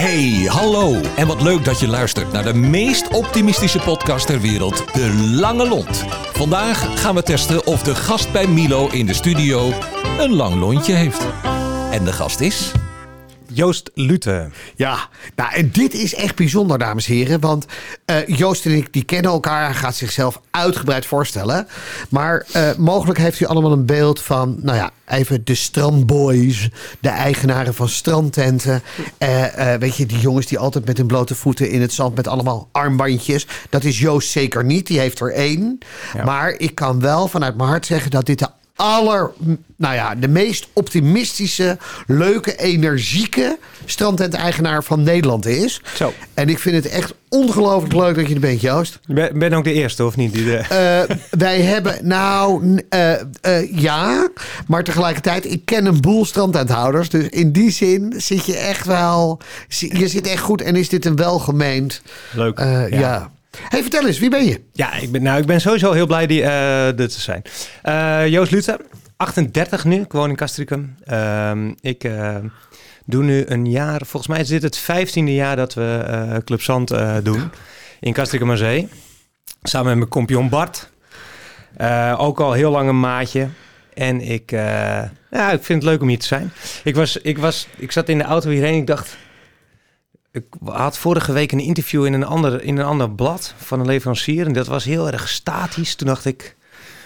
Hey, hallo. En wat leuk dat je luistert naar de meest optimistische podcast ter wereld, De Lange Lont. Vandaag gaan we testen of de gast bij Milo in de studio een lang lontje heeft. En de gast is... Joost Lute. Ja, nou en dit is echt bijzonder, dames en heren. Want eh, Joost en ik die kennen elkaar. Hij gaat zichzelf uitgebreid voorstellen. Maar eh, mogelijk heeft u allemaal een beeld van, nou ja, even de strandboys. De eigenaren van strandtenten. Eh, weet je, die jongens die altijd met hun blote voeten in het zand met allemaal armbandjes. Dat is Joost zeker niet. Die heeft er één. Maar ik kan wel vanuit mijn hart zeggen dat dit de aller, nou ja, de meest optimistische, leuke, energieke strandtent-eigenaar van Nederland is. Zo. En ik vind het echt ongelooflijk leuk dat je er bent, Joost. Ben, ben ook de eerste, of niet? Die de... Uh, wij hebben, nou, uh, uh, ja, maar tegelijkertijd, ik ken een boel strandtenthouders. Dus in die zin zit je echt wel, je zit echt goed en is dit een welgemeend... Leuk. ja. ja. Hey, vertel eens, wie ben je? Ja, ik ben, nou, ik ben sowieso heel blij die, uh, te zijn. Uh, Joost Luther, 38 nu, ik woon in Castricum. Uh, ik uh, doe nu een jaar, volgens mij is dit het vijftiende jaar dat we Club Zand doen in Castricum Zee. Samen met mijn kompion Bart. ook al heel lang een maatje. En ik, ja, ik vind het leuk om hier te zijn. Ik, was, ik, was, ik zat in de auto hierheen ik dacht ik had vorige week een interview in een, ander, in een ander blad van een leverancier. En dat was heel erg statisch. Toen dacht ik,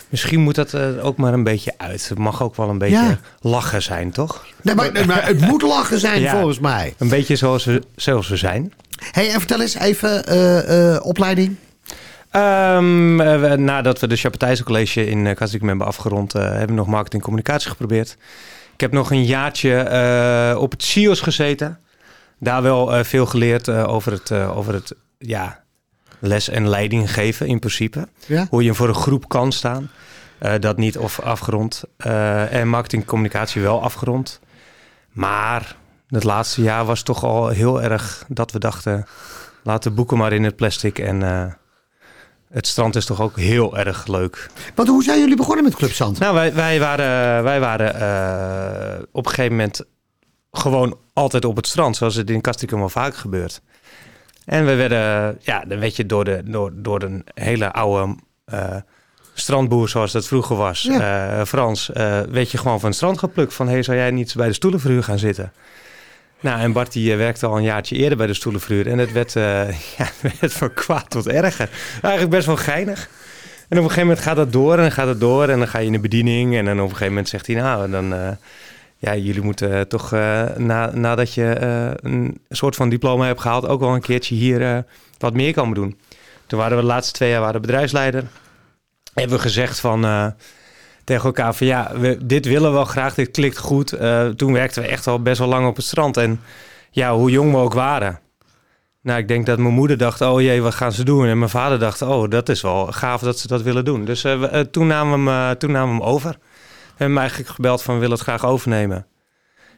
misschien moet dat er ook maar een beetje uit. Het mag ook wel een beetje lachen zijn, toch? Nee, maar, maar het moet lachen zijn volgens mij. Een beetje zoals we, zoals we zijn. hey, en vertel eens even uh, uh, opleiding. Um, we, nadat we de Chapetijse College in uh, hebben afgerond, hebben we nog marketing en communicatie geprobeerd. Ik heb nog een jaartje op het CIO's gezeten daar wel uh, veel geleerd uh, over het, uh, over het ja, les en leiding geven in principe. Ja? Hoe je voor een groep kan staan. dat niet of afgerond. en marketing communicatie wel afgerond. Maar het laatste jaar was toch al heel erg dat we dachten... laten boeken maar in het plastic en... het strand is toch ook heel erg leuk. Want hoe zijn jullie begonnen met Club Zand? Nou, wij, wij waren, wij waren op een gegeven moment gewoon altijd op het strand, zoals het in Castricum al vaak gebeurt. En we werden, ja, dan weet je door, de, door, door een hele oude uh, strandboer zoals dat vroeger was, ja. uh, Frans, uh, werd je gewoon van het strand geplukt van, hey, zou jij niet bij de stoelenverhuur gaan zitten? Nou, en Bart die werkte al een jaartje eerder bij de stoelenverhuur en het werd, ja, het werd van kwaad tot erger. Eigenlijk best wel geinig. En op een gegeven moment gaat dat door en dan gaat het door en dan ga je in de bediening en dan op een gegeven moment zegt hij, nou, dan ja, jullie moeten eh, toch uh, na, nadat je uh, een soort van diploma hebt gehaald, ook wel een keertje hier wat meer komen doen. Toen waren we de laatste twee jaar waren bedrijfsleider. Hebben we gezegd van tegen elkaar van ja, we, dit willen we wel graag, dit klikt goed. toen werkten we echt al best wel lang op het strand. En ja, hoe jong we ook waren. Nou, ik denk dat mijn moeder dacht, oh jee, wat gaan ze doen? En mijn vader dacht, oh, dat is wel gaaf dat ze dat willen doen. Dus toen, namen we hem, toen namen we hem over hebben me eigenlijk gebeld van we willen het graag overnemen.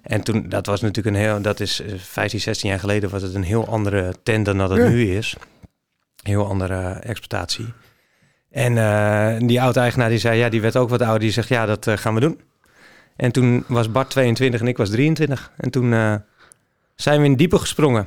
En toen, dat was natuurlijk een heel, dat is 15, eh, 16 jaar geleden was het een heel andere tent dan dat het nu is. Heel andere exploitatie. En uh, die oud-eigenaar die zei, ja, die werd ook wat ouder. Die zegt, ja, dat uh, gaan we doen. En toen was Bart 22 en ik was 23. En toen uh, zijn we in diepe gesprongen.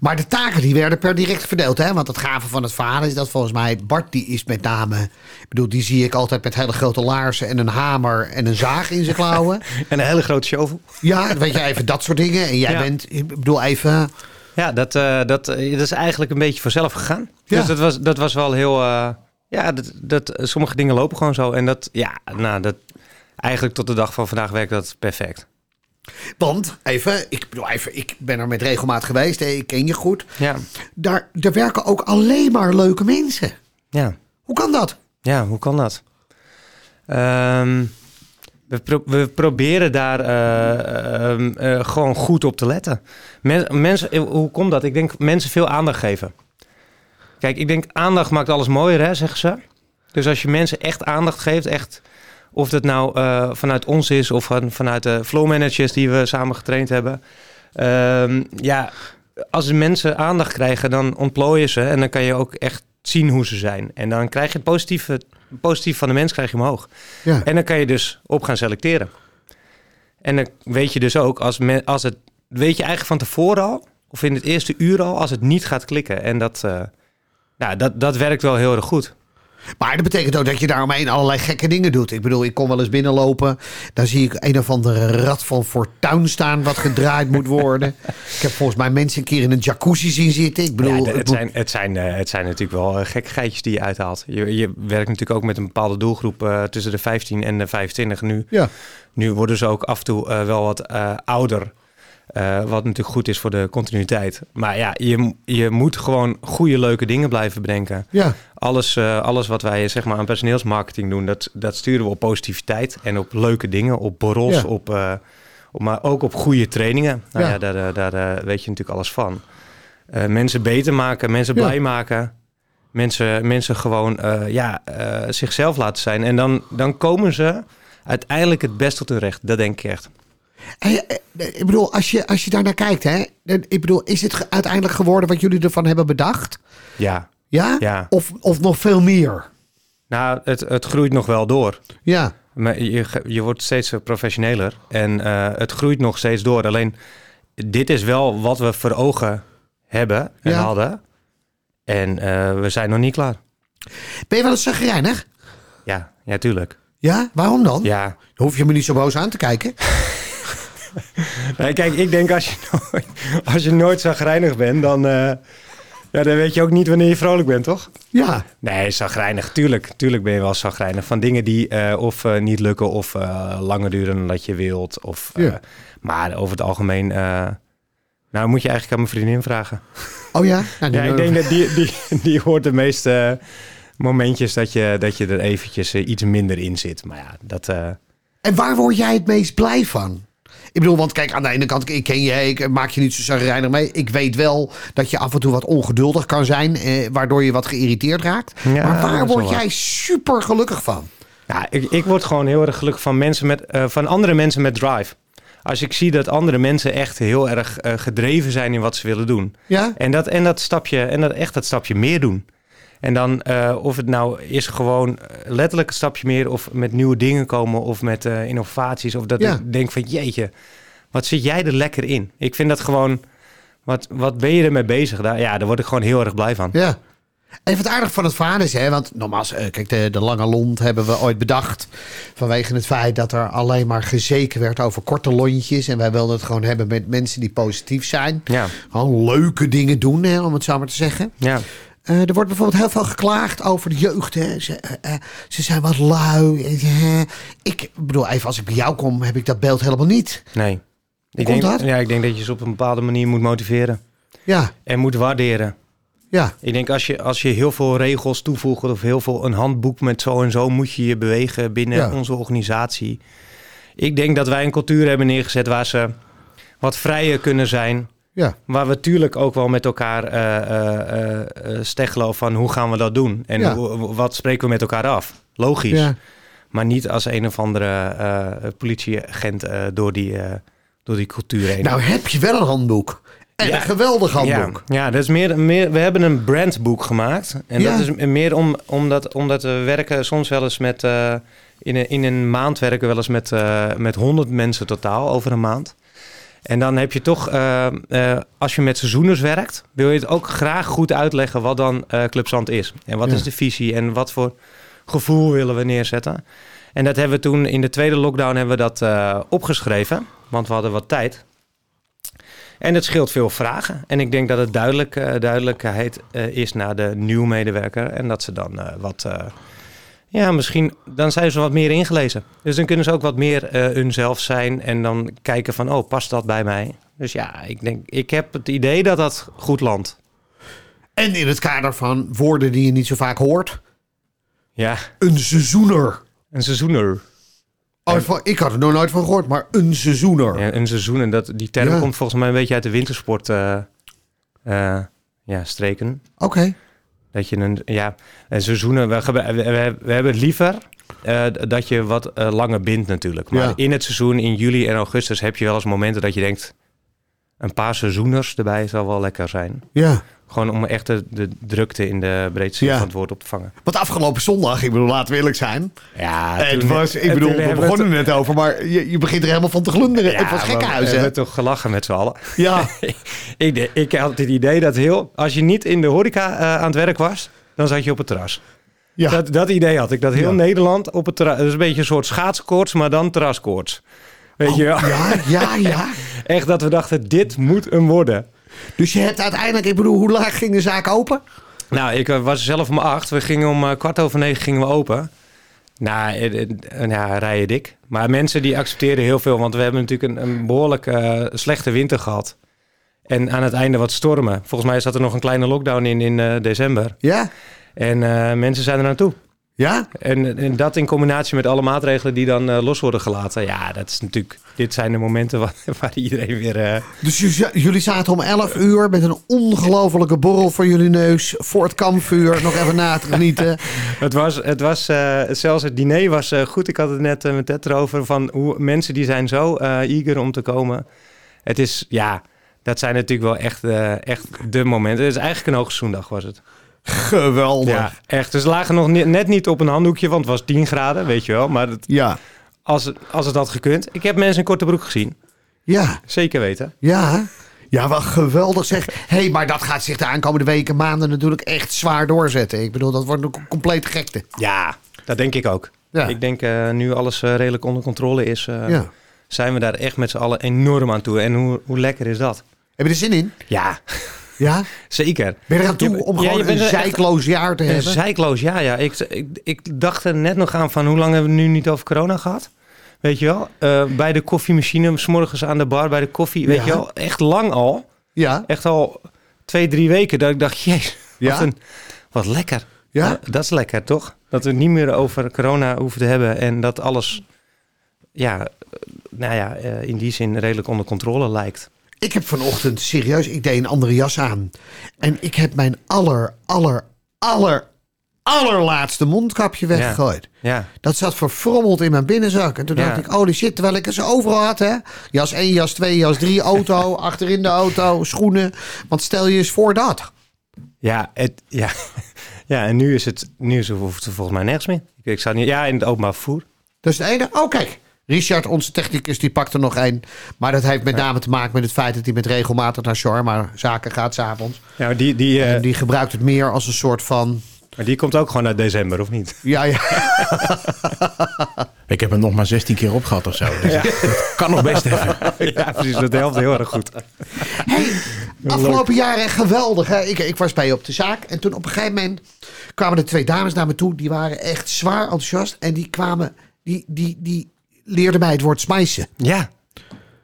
Maar de taken die werden per direct verdeeld. Hè? Want het gave van het verhaal is dat volgens mij Bart die is met name... Ik bedoel, die zie ik altijd met hele grote laarzen en een hamer en een zaag in zijn klauwen. en een hele grote shovel. Ja, weet je, even dat soort dingen. En jij bent, ik bedoel even... Ja, dat, uh, dat, eh, dat is eigenlijk een beetje vanzelf gegaan. Ja. Dus dat was, dat was wel heel... Uh, ja, dat, dat, sommige dingen lopen gewoon zo. En dat, ja, nou, dat... Eigenlijk tot de dag van vandaag werkt dat perfect. Want, even, ik bedoel even, ik ben er met regelmaat geweest, hè, ik ken je goed. Ja. Daar, daar werken ook alleen maar leuke mensen. Ja. Hoe kan dat? Ja, hoe kan dat? Um, we, we, proberen daar uh, uh, gewoon goed op te letten. Men, mensen, hoe komt dat? Ik denk mensen veel aandacht geven. Kijk, ik denk aandacht maakt alles mooier, hè, zeggen ze. Dus als je mensen echt aandacht geeft, echt of dat nou uh, vanuit ons is of van, vanuit de flow managers die we samen getraind hebben. Um, ja, als de mensen aandacht krijgen, dan ontplooien ze. En dan kan je ook echt zien hoe ze zijn. En dan krijg je het positieve, positief van de mens krijg je omhoog. Ja. En dan kan je dus op gaan selecteren. En dan weet je dus ook, als, men, als het, weet je eigenlijk van tevoren al, of in het eerste uur al als het niet gaat klikken. En dat, uh, nou, dat, dat werkt wel heel erg goed. Maar dat betekent ook dat je daaromheen allerlei gekke dingen doet. Ik bedoel, ik kom wel eens binnenlopen. Dan zie ik een of andere rad van fortuin staan wat gedraaid moet worden. ik heb volgens mij mensen een keer in een jacuzzi zien zitten. Ik bedoel, ja, het, zijn, het, zijn, uh, het zijn natuurlijk wel uh, gekkigheidjes die je uithaalt. Je, je werkt natuurlijk ook met een bepaalde doelgroep uh, tussen de 15 en de 25 nu. Ja. Nu worden ze ook af en toe wel wat ouder. Uh, wat natuurlijk goed is voor de continuïteit. Maar ja, je, je moet gewoon goede, leuke dingen blijven bedenken. Ja. Alles, uh, alles wat wij zeg maar, aan personeelsmarketing doen, dat, dat sturen we op positiviteit en op leuke dingen, op borrels, ja. op, uh, op, maar ook op goede trainingen. Nou ja, ja daar, daar weet je natuurlijk alles van. mensen beter maken, mensen blij maken. Mensen, mensen gewoon ja, zichzelf laten zijn. En dan, dan komen ze uiteindelijk het best tot hun recht. Dat denk ik echt. Hey, ik bedoel, als je, als je daar naar kijkt, hè, ik bedoel, is het uiteindelijk geworden wat jullie ervan hebben bedacht? Ja. Ja? ja. Of, of nog veel meer? Nou, het, het groeit nog wel door. Ja. Maar je, je wordt steeds professioneler en uh, het groeit nog steeds door. Alleen, dit is wel wat we voor ogen hebben en Ja. hadden. En uh, we zijn nog niet klaar. Ben je wel eens zagrijnig? Ja, ja, tuurlijk. Ja? Waarom dan? Ja. Dan hoef je me niet zo boos aan te kijken. Nee, kijk, ik denk als je nooit, als je nooit zagrijnig bent, dan, uh, ja, dan weet je ook niet wanneer je vrolijk bent, toch? Ja. Nee, zagrijnig. Tuurlijk, tuurlijk ben je wel zagrijnig. Van dingen die uh, of uh, niet lukken of langer duren dan dat je wilt. Of, Ja. Maar over het algemeen, nou moet je eigenlijk aan mijn vriendin vragen. Oh ja? Nou, Ja, ik denk dat die, die, die hoort de meeste momentjes dat je, dat je er eventjes iets minder in zit. Maar ja, dat... En waar word jij het meest blij van? Ik bedoel, want kijk, aan de ene kant, ik ken je, ik maak je niet zo zagrijnig mee. Ik weet wel dat je af en toe wat ongeduldig kan zijn, eh, waardoor je wat geïrriteerd raakt. Ja, maar waar word jij super gelukkig van? Ja, ik, ik word gewoon heel erg gelukkig van, mensen met, uh, van andere mensen met drive. Als ik zie dat andere mensen echt heel erg uh, gedreven zijn in wat ze willen doen. Ja? En dat, en dat stapje, en dat echt dat stapje meer doen. En dan uh, of het nou is gewoon letterlijk een stapje meer of met nieuwe dingen komen of met uh, innovaties. Of dat Ja. ik denk van jeetje, wat zit jij er lekker in? Ik vind dat gewoon, wat, wat ben je ermee bezig? Daar, ja, daar word ik gewoon heel erg blij van. Ja. Even het aardig van het verhaal is, hè, want nogmaals, eh, kijk, de, de lange lont hebben we ooit bedacht. Vanwege het feit dat er alleen maar gezeken werd over korte lontjes. En wij wilden het gewoon hebben met mensen die positief zijn. Ja, Gewoon leuke dingen doen, hè, om het zo maar te zeggen. ja. Eh, er wordt bijvoorbeeld heel veel geklaagd over de jeugd. Hè. Ze, eh, ze zijn wat lui. Ik bedoel, even als ik bij jou kom, heb ik dat beeld helemaal niet. nee. Ik denk, dat? Ja, ik denk dat je ze op een bepaalde manier moet motiveren Ja, en moet waarderen. ja, Ik denk als je, als je heel veel regels toevoegt of heel veel een handboek met zo en zo moet je je bewegen binnen Ja. onze organisatie. Ik denk dat wij een cultuur hebben neergezet waar ze wat vrijer kunnen zijn. Ja. Waar we natuurlijk ook wel met elkaar eh, steggelen van hoe gaan we dat doen? En Ja. hoe- wat spreken we met elkaar af? Logisch. ja. Maar niet als een of andere politieagent door, die, door die cultuur heen. Nou heb je wel een handboek. En Ja. een geweldig handboek. Ja, ja dat is meer, meer, we hebben een brandboek gemaakt. En Ja. dat is meer om, omdat, omdat we werken soms wel eens met... in, een, in een maand werken we wel eens met, met 100 mensen totaal over een maand. En dan heb je toch, eh, eh, als je met seizoeners werkt... wil je het ook graag goed uitleggen wat dan eh Club Zand is. En wat Ja. is de visie en wat voor gevoel willen we neerzetten. En dat hebben we toen in de tweede lockdown hebben we dat opgeschreven. Want we hadden wat tijd. En het scheelt veel vragen. En ik denk dat het duidelijk, duidelijkheid is naar de nieuwe medewerker. En dat ze dan wat... ja, misschien dan zijn ze wat meer ingelezen. Dus dan kunnen ze ook wat meer eh hunzelf zijn. En dan kijken van, oh, past dat bij mij? Dus ja, ik denk, ik heb het idee dat dat goed landt. En in het kader van woorden die je niet zo vaak hoort. Ja, Een seizoener. een seizoener. Oh, ik had er nog nooit van gehoord, maar een seizoener. Ja, een seizoen. En dat, die term Ja. komt volgens mij een beetje uit de wintersport eh, eh, ja, streken. Oké. Dat je een, ja, een seizoenen, we, we, we, hebben het liever eh, dat je wat eh, langer bindt natuurlijk. Maar Ja. in het seizoen, in juli en augustus, heb je wel eens momenten dat je denkt, een paar seizoeners erbij zou wel lekker zijn. Ja. Gewoon om echt de, de drukte in de breedste zin Ja. van het woord op te vangen. Want afgelopen zondag, ik bedoel, laten we eerlijk zijn. Ja, het was, ik bedoel, we begonnen het- net over, maar je, je begint er helemaal van te glunderen. het was gekkenhuis, We hè? hebben toch gelachen met z'n allen. Ja, ik, ik had het idee dat heel... Als je niet in de horeca eh, aan het werk was, dan zat je op het terras. ja. Dat, dat idee had ik. Dat heel Ja. Nederland op het terras... Dat is een beetje een soort schaatskoorts, maar dan terraskoorts. Weet je wel? Oh, ja, ja, ja. Echt dat we dachten, dit moet hem worden. Dus je hebt uiteindelijk, ik bedoel, hoe laat ging de zaak open? Nou, ik eh, was zelf om acht. We gingen om eh, kwart over negen gingen we open. Nou, eh, eh, ja, rijden dik. Maar mensen die accepteerden heel veel. Want we hebben natuurlijk een, een behoorlijk eh, slechte winter gehad. En aan het einde wat stormen. Volgens mij zat er nog een kleine lockdown in in december. Ja, En mensen zijn er naartoe. Ja. En, en dat in combinatie met alle maatregelen die dan eh, los worden gelaten. Ja, dat is natuurlijk... Dit zijn de momenten waar, waar iedereen weer... eh, Dus jullie zaten om 11 uur met een ongelofelijke borrel voor jullie neus. Voor het kampvuur, nog even na te genieten. Het was, het was eh, zelfs het diner was goed. Ik had het net met Ted erover van hoe mensen die zijn zo eager om te komen. Het is, ja, dat zijn natuurlijk wel echt, echt de momenten. Het is eigenlijk een hoogzoendag was het. Geweldig. Ja, echt. Dus lagen nog net niet op een handdoekje, want het was 10 graden, weet je wel. Maar het, Ja, als, het, als het had gekund. Ik heb mensen in korte broek gezien. ja, Zeker weten. ja. Ja, wel geweldig zeg. Hé, hey, maar dat gaat zich de aankomende weken, maanden natuurlijk echt zwaar doorzetten. Ik bedoel, dat wordt een compleet gekte. Ja, dat denk ik ook. Ja. Ik denk eh, nu alles eh, redelijk onder controle is, eh, Ja. zijn we daar echt met z'n allen enorm aan toe. En hoe, hoe lekker is dat? Heb je er zin in? Ja, Ja? zeker. Ben je eraan toe Ja, om ja, gewoon een er zijkloos jaar te Een hebben? Zijkloos, ja, ja. Ik, ik, ik dacht er net nog aan van hoe lang hebben we nu niet over corona gehad? Weet je wel? Eh, bij de koffiemachine, s morgens aan de bar bij de koffie. Weet Ja. je wel? Echt lang al. Ja, Echt al twee, drie weken dat ik dacht, jezus, Ja? wat, een, wat lekker. Ja? Eh, dat is lekker, toch? Dat we het niet meer over corona hoeven te hebben en dat alles, ja, eh, nou ja, in die zin redelijk onder controle lijkt. Ik heb vanochtend, serieus, ik deed een andere jas aan. En ik heb mijn aller, aller, aller, allerlaatste mondkapje weggegooid. Ja, Dat zat verfrommeld in mijn binnenzak. En toen Ja. dacht ik, holy shit, terwijl ik ze overal had, hè. Jas 1, jas 2, jas 3, auto, achterin de auto, schoenen. Want stel je eens voor dat. ja, het, ja. ja en nu is het, nu is het, hoeft het volgens mij nergens meer. Ik, ik zou niet, ja, in het openbaar vervoer. Dat is de ene. Oh, kijk. Richard, onze technicus, die pakt er nog één. Maar dat heeft met name te maken met het feit dat hij met regelmatig naar Sharma zaken gaat s'avonds. Ja, die, die, eh, En die gebruikt het meer als een soort van... maar die komt ook gewoon uit december, of niet? Ja, ja. Ik heb hem nog maar 16 keer opgehad of zo. Dus dat kan nog best even. ja, precies. Dat helpt heel erg goed. Afgelopen jaren geweldig. Hè? Ik, ik was bij je op de zaak. En toen op een gegeven moment kwamen er twee dames naar me toe. Die waren echt zwaar enthousiast. En die kwamen... Die, die, die leerden mij het woord smijsen. Ja.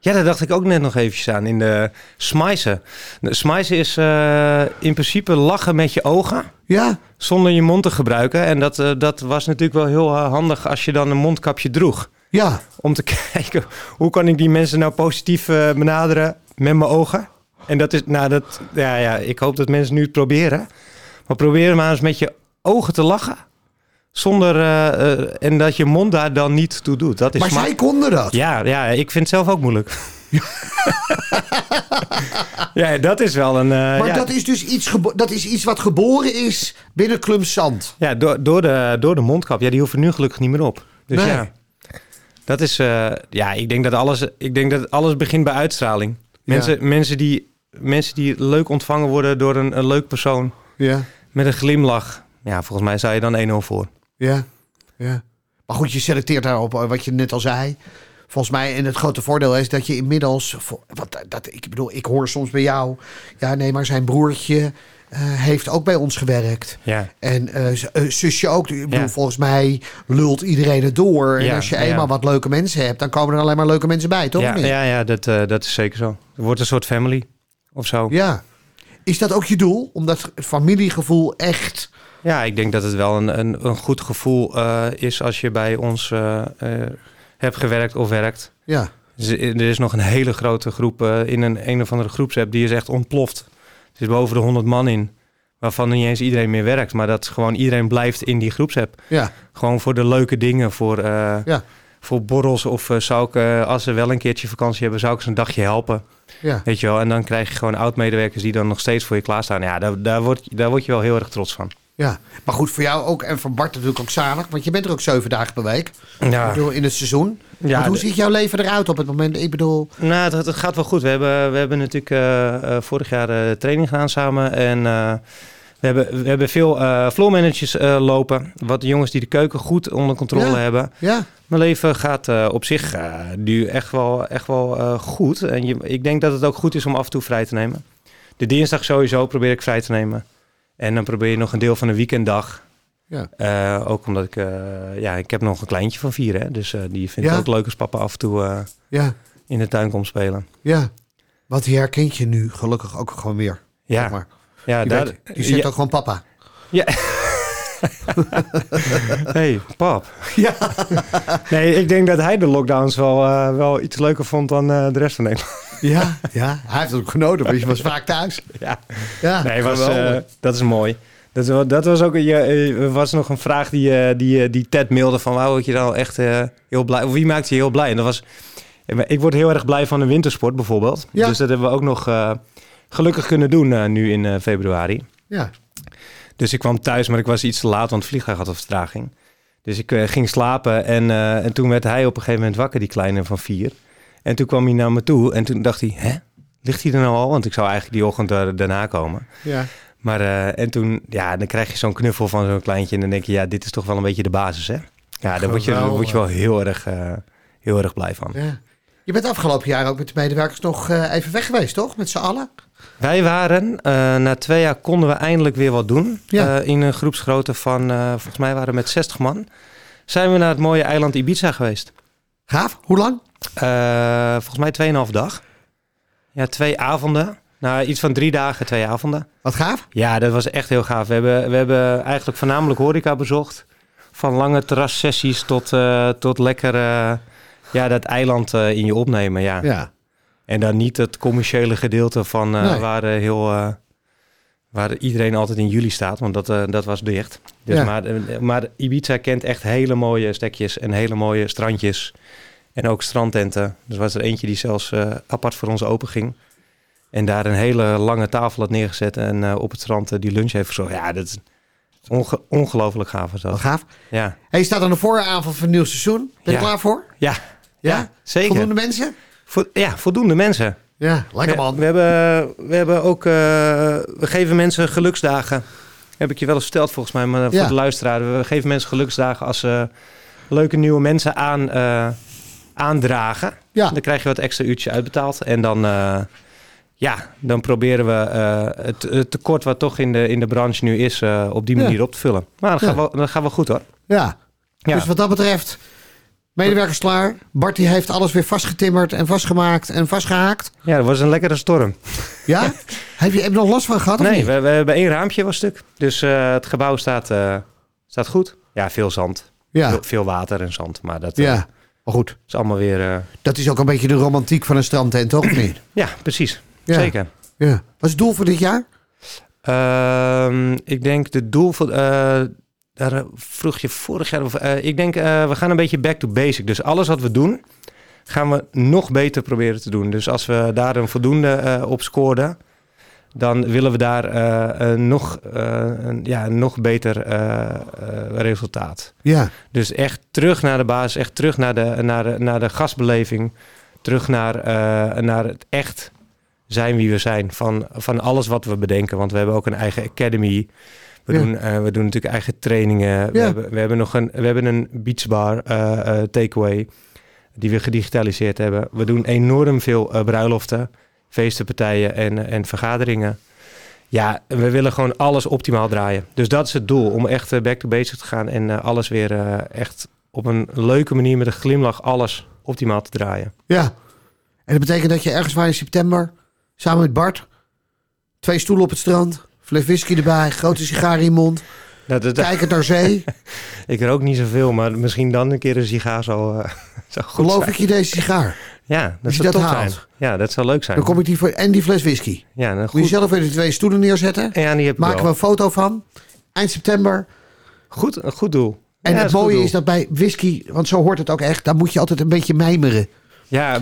Ja, daar dacht ik ook net nog eventjes aan. In de smijzen. Smijzen is eh, in principe lachen met je ogen. Ja, Zonder je mond te gebruiken. En dat, eh, dat was natuurlijk wel heel eh, handig als je dan een mondkapje droeg. ja. Om te kijken, hoe kan ik die mensen nou positief benaderen met mijn ogen? En dat is, nou dat, ja, ja, ik hoop dat mensen nu het proberen. Maar probeer maar eens met je ogen te lachen. Zonder, eh, eh, en dat je mond daar dan niet toe doet. Dat is Maar sma- zij konden dat. ja, ja, ik vind het zelf ook moeilijk. ja, dat is wel een. eh, Maar ja, dat is dus iets, dat is iets wat geboren is binnen Klum Zand. ja, door, door, de, door de mondkap. Ja, die hoeven nu gelukkig niet meer op. Dus Nee. ja. Dat is. ja, ik denk dat alles. Ik denk dat alles begint bij uitstraling. Mensen, mensen, die, mensen die leuk ontvangen worden door een, een leuk persoon Ja, met een glimlach. Ja, volgens mij zou je dan 1-0 voor. Ja, ja. Maar goed, je selecteert daarop eh, wat je net al zei. Volgens mij, en het grote voordeel is dat je inmiddels... voor- Want dat- ik bedoel, ik hoor soms bij jou... Ja, nee, maar zijn broertje eh, heeft ook bij ons gewerkt. Ja. En eh, eh, zusje ook. Ik bedoel, Ja. volgens mij lult iedereen het door. En Ja, als je eenmaal wat leuke mensen hebt... dan komen er alleen maar leuke mensen bij, toch? Ja, ja, ja dat, eh, dat is zeker zo. Het wordt een soort family of zo. ja. Is dat ook je doel? Om dat familiegevoel echt... Ja, ik denk dat het wel een, een, een goed gevoel eh, is als je bij ons eh, eh, hebt gewerkt of werkt. Ja, Dus er is nog een hele grote groep in een een of andere groepsapp die is echt ontploft. Er zit boven de 100 man in, waarvan niet eens iedereen meer werkt. Maar dat gewoon iedereen blijft in die groepsapp. ja, Gewoon voor de leuke dingen, voor, ja. voor borrels of zou ik, als ze wel een keertje vakantie hebben, zou ik ze een dagje helpen. Ja. Weet je wel, en dan krijg je gewoon oud-medewerkers die dan nog steeds voor je klaarstaan. Ja, daar, daar, word, daar word je wel heel erg trots van. Ja. Maar goed, voor jou ook en voor Bart natuurlijk ook zalig. Want je bent er ook zeven dagen per week. Ik Ja, bedoel, in het seizoen. ja Want hoe ziet jouw leven eruit op het moment? Ik bedoel, Nou, het, het gaat wel goed. We hebben, we hebben natuurlijk eh, eh, vorig jaar eh, training gedaan samen. En eh, we, hebben, we hebben veel floormanagers lopen. Wat de jongens die de keuken goed onder controle Ja. hebben. ja. Mijn leven gaat op zich nu echt wel, echt wel goed. En je, ik denk dat het ook goed is om af en toe vrij te nemen. De dinsdag sowieso probeer ik vrij te nemen. En dan probeer je nog een deel van een weekenddag. Ja. Eh, ook omdat ik, eh, ja, ik heb nog een kleintje van vier. Hè? Dus eh, die vindt Ja. het ook leuk als papa af en toe Ja, in de tuin komt spelen. ja. Want die herkent je nu gelukkig ook gewoon weer. Ja, zeg maar. ja, Die, daar, weet- die zegt ja, ook gewoon papa. Ja. hey, pap. Ja. Nee, ik denk dat hij de lockdowns wel, wel iets leuker vond dan de rest van Nederland. Ja, ja. Hij heeft het ook genoten, want je was vaak thuis. Ja. Ja, Nee, was, eh, dat is mooi. Dat, dat was ook je, eh, was nog een vraag die, eh, die, die Ted mailde van wou ik je nou echt heel blij. Of wie maakt je heel blij? En dat was. Ik word heel erg blij van de wintersport bijvoorbeeld. Ja. Dus dat hebben we ook nog gelukkig kunnen doen nu in februari. ja. Dus ik kwam thuis, maar ik was iets te laat, want het vliegtuig had een vertraging. Dus ik ging slapen en, en toen werd hij op een gegeven moment wakker, die kleine van vier. En toen kwam hij naar me toe en toen dacht hij, hè? Ligt hij er nou al? Want ik zou eigenlijk die ochtend daar- daarna komen. ja. Maar eh, en toen, ja, dan krijg je zo'n knuffel van zo'n kleintje en dan denk je, ja, dit is toch wel een beetje de basis, hè? Ja, daar word je, daar word je wel heel erg, eh, heel erg blij van. ja. Je bent afgelopen jaar ook met de medewerkers nog eh, even weg geweest, toch? Met z'n allen? Wij waren, na twee jaar konden we eindelijk weer wat doen. Ja. In een groepsgrootte van, volgens mij waren we met 60 man. Zijn we naar het mooie eiland Ibiza geweest. Gaaf. Hoe lang? Eh, volgens mij 2,5 dag. Ja, twee avonden. Nou, iets van drie dagen, twee avonden. Wat gaaf. Ja, dat was echt heel gaaf. We hebben, we hebben eigenlijk voornamelijk horeca bezocht. Van lange terrassessies tot, eh, tot lekker ja, dat eiland eh, in je opnemen. Ja. Ja. En dan niet het commerciële gedeelte van Nee. waar, heel, waar iedereen altijd in juli staat, want dat, eh, dat was dicht. Dus Ja. maar, eh, maar Ibiza kent echt hele mooie stekjes en hele mooie strandjes. En ook strandtenten. Dus was er eentje die zelfs eh, apart voor ons open ging. En daar een hele lange tafel had neergezet en op het strand die lunch heeft verzorgd. Ja, dat is onge- ongelooflijk gaaf was dat. gaaf. Ja, Hey, je staat aan de vooravond van het nieuw seizoen. Ben je Ja. klaar voor? ja, ja, zeker. Voldoende mensen? Vo- ja, voldoende mensen. Ja, lekker man. We, hebben, we hebben ook, eh, we geven mensen geluksdagen. Heb ik je wel eens verteld volgens mij, maar voor Ja. de luisteraar. We geven mensen geluksdagen als ze leuke nieuwe mensen aan, eh, aandragen. Ja. Dan krijg je wat extra uurtje uitbetaald. En dan, eh, ja, dan proberen we het, het tekort wat toch in de, in de branche nu is, op die Ja. manier op te vullen. Maar dat, Ja. gaat wel, dat gaat wel goed hoor. Ja. Dus wat dat betreft, medewerkers klaar. Bart die heeft alles weer vastgetimmerd en vastgemaakt en vastgehaakt. Ja, dat was een lekkere storm. Ja? heb, je, heb je nog last van gehad? of Nee, we, we hebben één raampje was stuk. Dus eh, het gebouw staat, eh, staat goed. Ja, veel zand. Ja. Veel, veel water en zand. Maar dat eh, ja. Maar goed, is allemaal weer... eh, dat is ook een beetje de romantiek van een strandtent, toch? Niet? ja, precies. Ja. Zeker. Ja. Wat is het doel voor dit jaar? Ehm, ik denk de doel voor... daar eh, vroeg je vorig jaar... Of, eh, ik denk, eh, we gaan een beetje back to basic. Dus alles wat we doen, gaan we nog beter proberen te doen. Dus als we daar een voldoende op scoorden... dan willen we daar een nog, een, ja, nog beter resultaat. Ja. Dus echt terug naar de basis, echt terug naar de, naar de, naar de gastbeleving. Terug naar, naar het echt zijn wie we zijn. Van, van alles wat we bedenken. Want we hebben ook een eigen academy. We, Ja. doen, eh, we doen natuurlijk eigen trainingen. We, hebben, we hebben nog een, we hebben een beachbar eh, eh, takeaway. Die we gedigitaliseerd hebben. We doen enorm veel bruiloften, feestenpartijen en, en vergaderingen. Ja, we willen gewoon alles optimaal draaien. Dus dat is het doel, om echt back to basics te gaan en alles weer echt op een leuke manier met een glimlach alles optimaal te draaien. Ja. En dat betekent dat je ergens waar in september, samen met Bart, twee stoelen op het strand, fles whisky erbij, grote sigaar in je mond, Dat, dat, kijkend naar zee. ik rook niet zoveel, maar misschien dan een keer een sigaar zou, eh, zou goed Geloof zijn. ik je deze sigaar? Ja, dat zou dat top haalt. zijn. Ja, dat zou leuk zijn. Dan kom ik die voor en die fles whisky. Ja, dan Moet je goed. zelf weer de twee stoelen neerzetten. Ja, die heb Maken we een foto van. Eind september. Goed, een goed doel. En Ja, het goed mooie is dat bij whisky, want zo hoort het ook echt, daar moet je altijd een beetje mijmeren. Ja,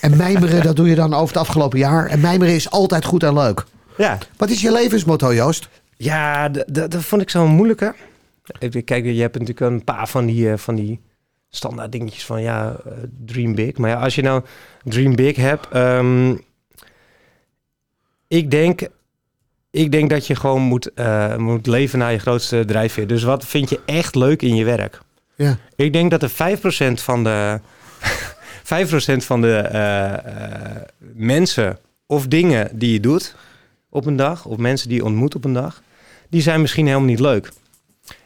En mijmeren, dat doe je dan over het afgelopen jaar. En mijmeren is altijd goed en leuk. Ja, Wat is je levensmotto, Joost? ja dat vond ik zo moeilijke. Even Kijk, je hebt natuurlijk een paar van die, eh, van die standaard dingetjes van ja, eh, dream big. Maar ja, als je nou dream big hebt, ehm, ik denk, ik denk dat je gewoon moet, eh, moet leven naar je grootste drijfveer. Dus wat vind je echt leuk in je werk? Ja. Ik denk dat er 5% van de, 5% van de mensen of dingen die je doet op een dag, of mensen die je ontmoet op een dag, die zijn misschien helemaal niet leuk.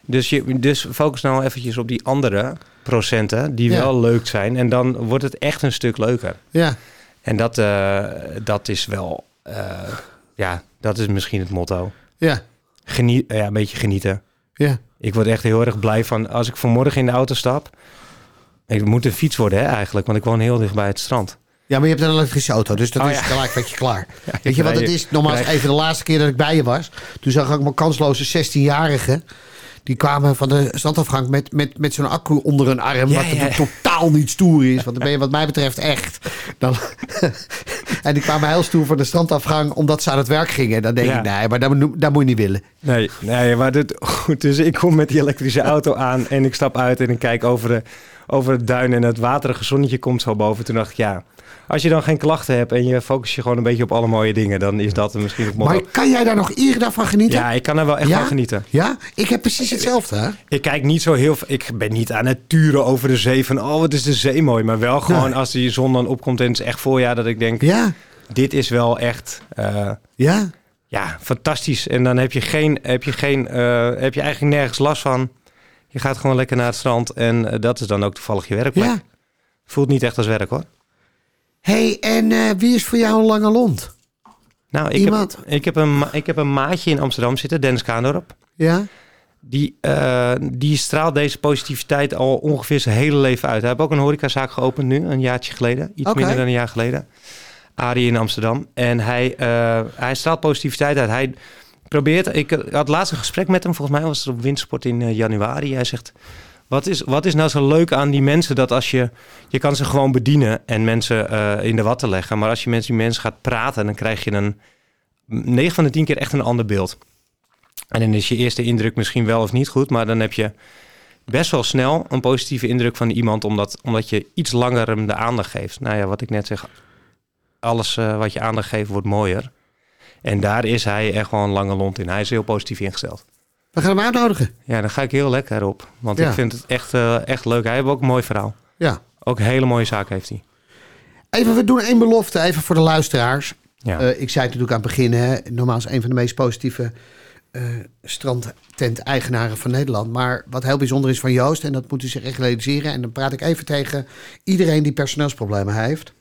Dus, je, dus focus nou eventjes op die andere procenten die Ja. wel leuk zijn. En dan wordt het echt een stuk leuker. Ja. En dat, eh, dat is wel, eh, ja, dat is misschien het motto. Ja. Geniet, ja, een beetje genieten. Ja. Ik word echt heel erg blij van als ik vanmorgen in de auto stap. Ik moet een fiets worden hè, eigenlijk, want ik woon heel dicht bij het strand. Ja, maar je hebt een elektrische auto, dus dat Oh, is ja. gelijk wat je klaar. Weet je wat het is? Nogmaals, rij- even de laatste keer dat ik bij je was. Toen zag ik mijn kansloze 16-jarigen. Die kwamen van de strandafgang met, met, met zo'n accu onder hun arm. Ja, wat ja. totaal niet stoer is. Want dan ben je wat mij betreft echt. Dan, en die kwamen heel stoer van de strandafgang omdat ze aan het werk gingen. Dan denk Ja. ik, nee, maar dat, moet- dat moet je niet willen. Nee, nee maar dit, goed, dus ik kom met die elektrische auto aan en ik stap uit en ik kijk over, de, over het duin en het waterige zonnetje komt zo boven. Toen dacht ik, ja, als je dan geen klachten hebt en je focust je gewoon een beetje op alle mooie dingen, dan is dat misschien het motto. Maar kan jij daar nog iedere dag van genieten? Ja, ik kan er wel echt Ja? van genieten. Ja? Ik heb precies hetzelfde, hè? Ik kijk niet zo heel... Ik ben niet aan het turen over de zee van... Oh, wat is de zee mooi. Maar wel gewoon Nee. als die zon dan opkomt en het is echt voorjaar... dat ik denk, Ja, dit is wel echt... eh, ja. ja, fantastisch. En dan heb je, geen, heb, je geen, eh, heb je eigenlijk nergens last van. Je gaat gewoon lekker naar het strand. En eh, dat is dan ook toevallig je werkplek. ja. Voelt niet echt als werk hoor. Hey, en eh, wie is voor jou een lange lont? Nou, ik Iemand? heb, ik, heb een, ik heb een maatje in Amsterdam zitten, Dennis Kaandorp. Ja? Die, eh, die straalt deze positiviteit al ongeveer zijn hele leven uit. Hij heeft ook een horecazaak geopend nu, een jaartje geleden. Iets minder dan een jaar geleden. Arie in Amsterdam. En hij, eh, hij straalt positiviteit uit. Hij probeert... Ik had laatst een gesprek met hem. Volgens mij was het op Windsport in januari. Hij zegt... Wat is, wat is nou zo leuk aan die mensen dat als je... Je kan ze gewoon bedienen en mensen eh, in de watten leggen. Maar als je met die mensen gaat praten... dan krijg je een... 9 van de 10 keer echt een ander beeld. En dan is je eerste indruk misschien wel of niet goed, maar dan heb je best wel snel een positieve indruk van iemand, omdat, omdat je iets langer hem de aandacht geeft. Nou ja, wat ik net zeg, alles eh, wat je aandacht geeft wordt mooier. En daar is hij echt gewoon een lange lont in. Hij is heel positief ingesteld. We gaan hem uitnodigen. Ja, daar ga ik heel lekker op. Want Ja. ik vind het echt, eh, echt leuk. Hij heeft ook een mooi verhaal. Ja. Ook een hele mooie zaak heeft hij. Even, we doen één belofte, even voor de luisteraars. Ja. Eh, ik zei het natuurlijk aan het begin, hè, normaal is een van de meest positieve eh strandtent-eigenaren van Nederland. Maar wat heel bijzonder is van Joost, en dat moet u zich echt realiseren, en dan praat ik even tegen iedereen die personeelsproblemen heeft,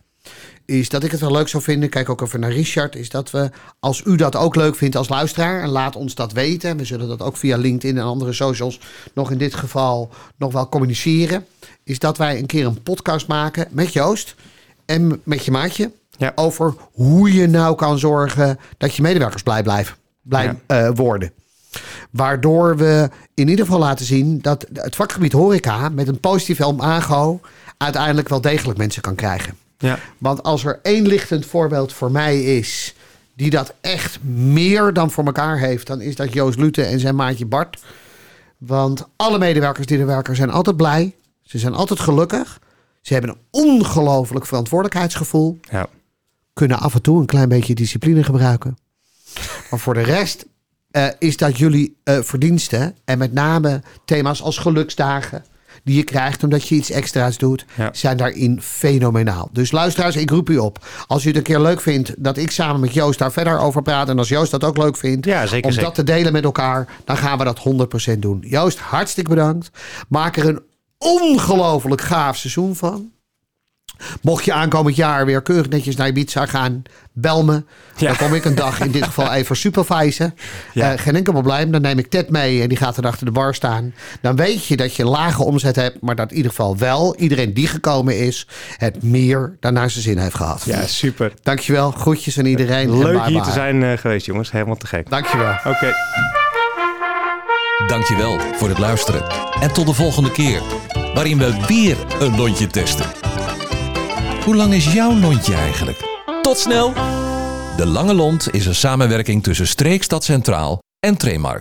is dat ik het wel leuk zou vinden, kijk ook even naar Richard, is dat we, als u dat ook leuk vindt als luisteraar, en laat ons dat weten, we zullen dat ook via LinkedIn en andere socials nog in dit geval nog wel communiceren, is dat wij een keer een podcast maken met Joost en met je maatje Ja. over hoe je nou kan zorgen dat je medewerkers blij blijven, blij Ja. eh, worden. Waardoor we in ieder geval laten zien dat het vakgebied horeca met een positief imago uiteindelijk wel degelijk mensen kan krijgen. Ja. Want als er één lichtend voorbeeld voor mij is die dat echt meer dan voor elkaar heeft, dan is dat Joost Lute en zijn maatje Bart. Want alle medewerkers die er werken zijn altijd blij. Ze zijn altijd gelukkig. Ze hebben een ongelooflijk verantwoordelijkheidsgevoel. ja. Kunnen af en toe een klein beetje discipline gebruiken. Maar voor de rest eh, is dat jullie eh, verdiensten. En met name thema's als geluksdagen. Die je krijgt omdat je iets extra's doet. Ja. Zijn daarin fenomenaal. Dus luisteraars, ik roep u op. Als u het een keer leuk vindt dat ik samen met Joost daar verder over praat. En als Joost dat ook leuk vindt. Ja, zeker, Om zeker. dat te delen met elkaar. Dan gaan we dat 100% doen. Joost, hartstikke bedankt. Maak er een ongelooflijk gaaf seizoen van. Mocht je aankomend jaar weer keurig netjes naar Ibiza gaan, bel me. Ja. Dan kom ik een dag in dit geval even supervisen. Ja. Eh, geen enkel probleem. Dan neem ik Ted mee en die gaat er achter de bar staan. Dan weet je dat je lage omzet hebt, maar dat in ieder geval wel iedereen die gekomen is, het meer dan naar zijn zin heeft gehad. ja, super. Dankjewel. Groetjes aan iedereen. en Leuk bye hier te zijn eh, geweest, jongens. Helemaal te gek. Dankjewel. Oké. Dankjewel voor het luisteren. En tot de volgende keer, waarin we weer een lontje testen. Hoe lang is jouw lontje eigenlijk? Tot snel! De Lange Lont is een samenwerking tussen Streekstad Centraal en Tremark.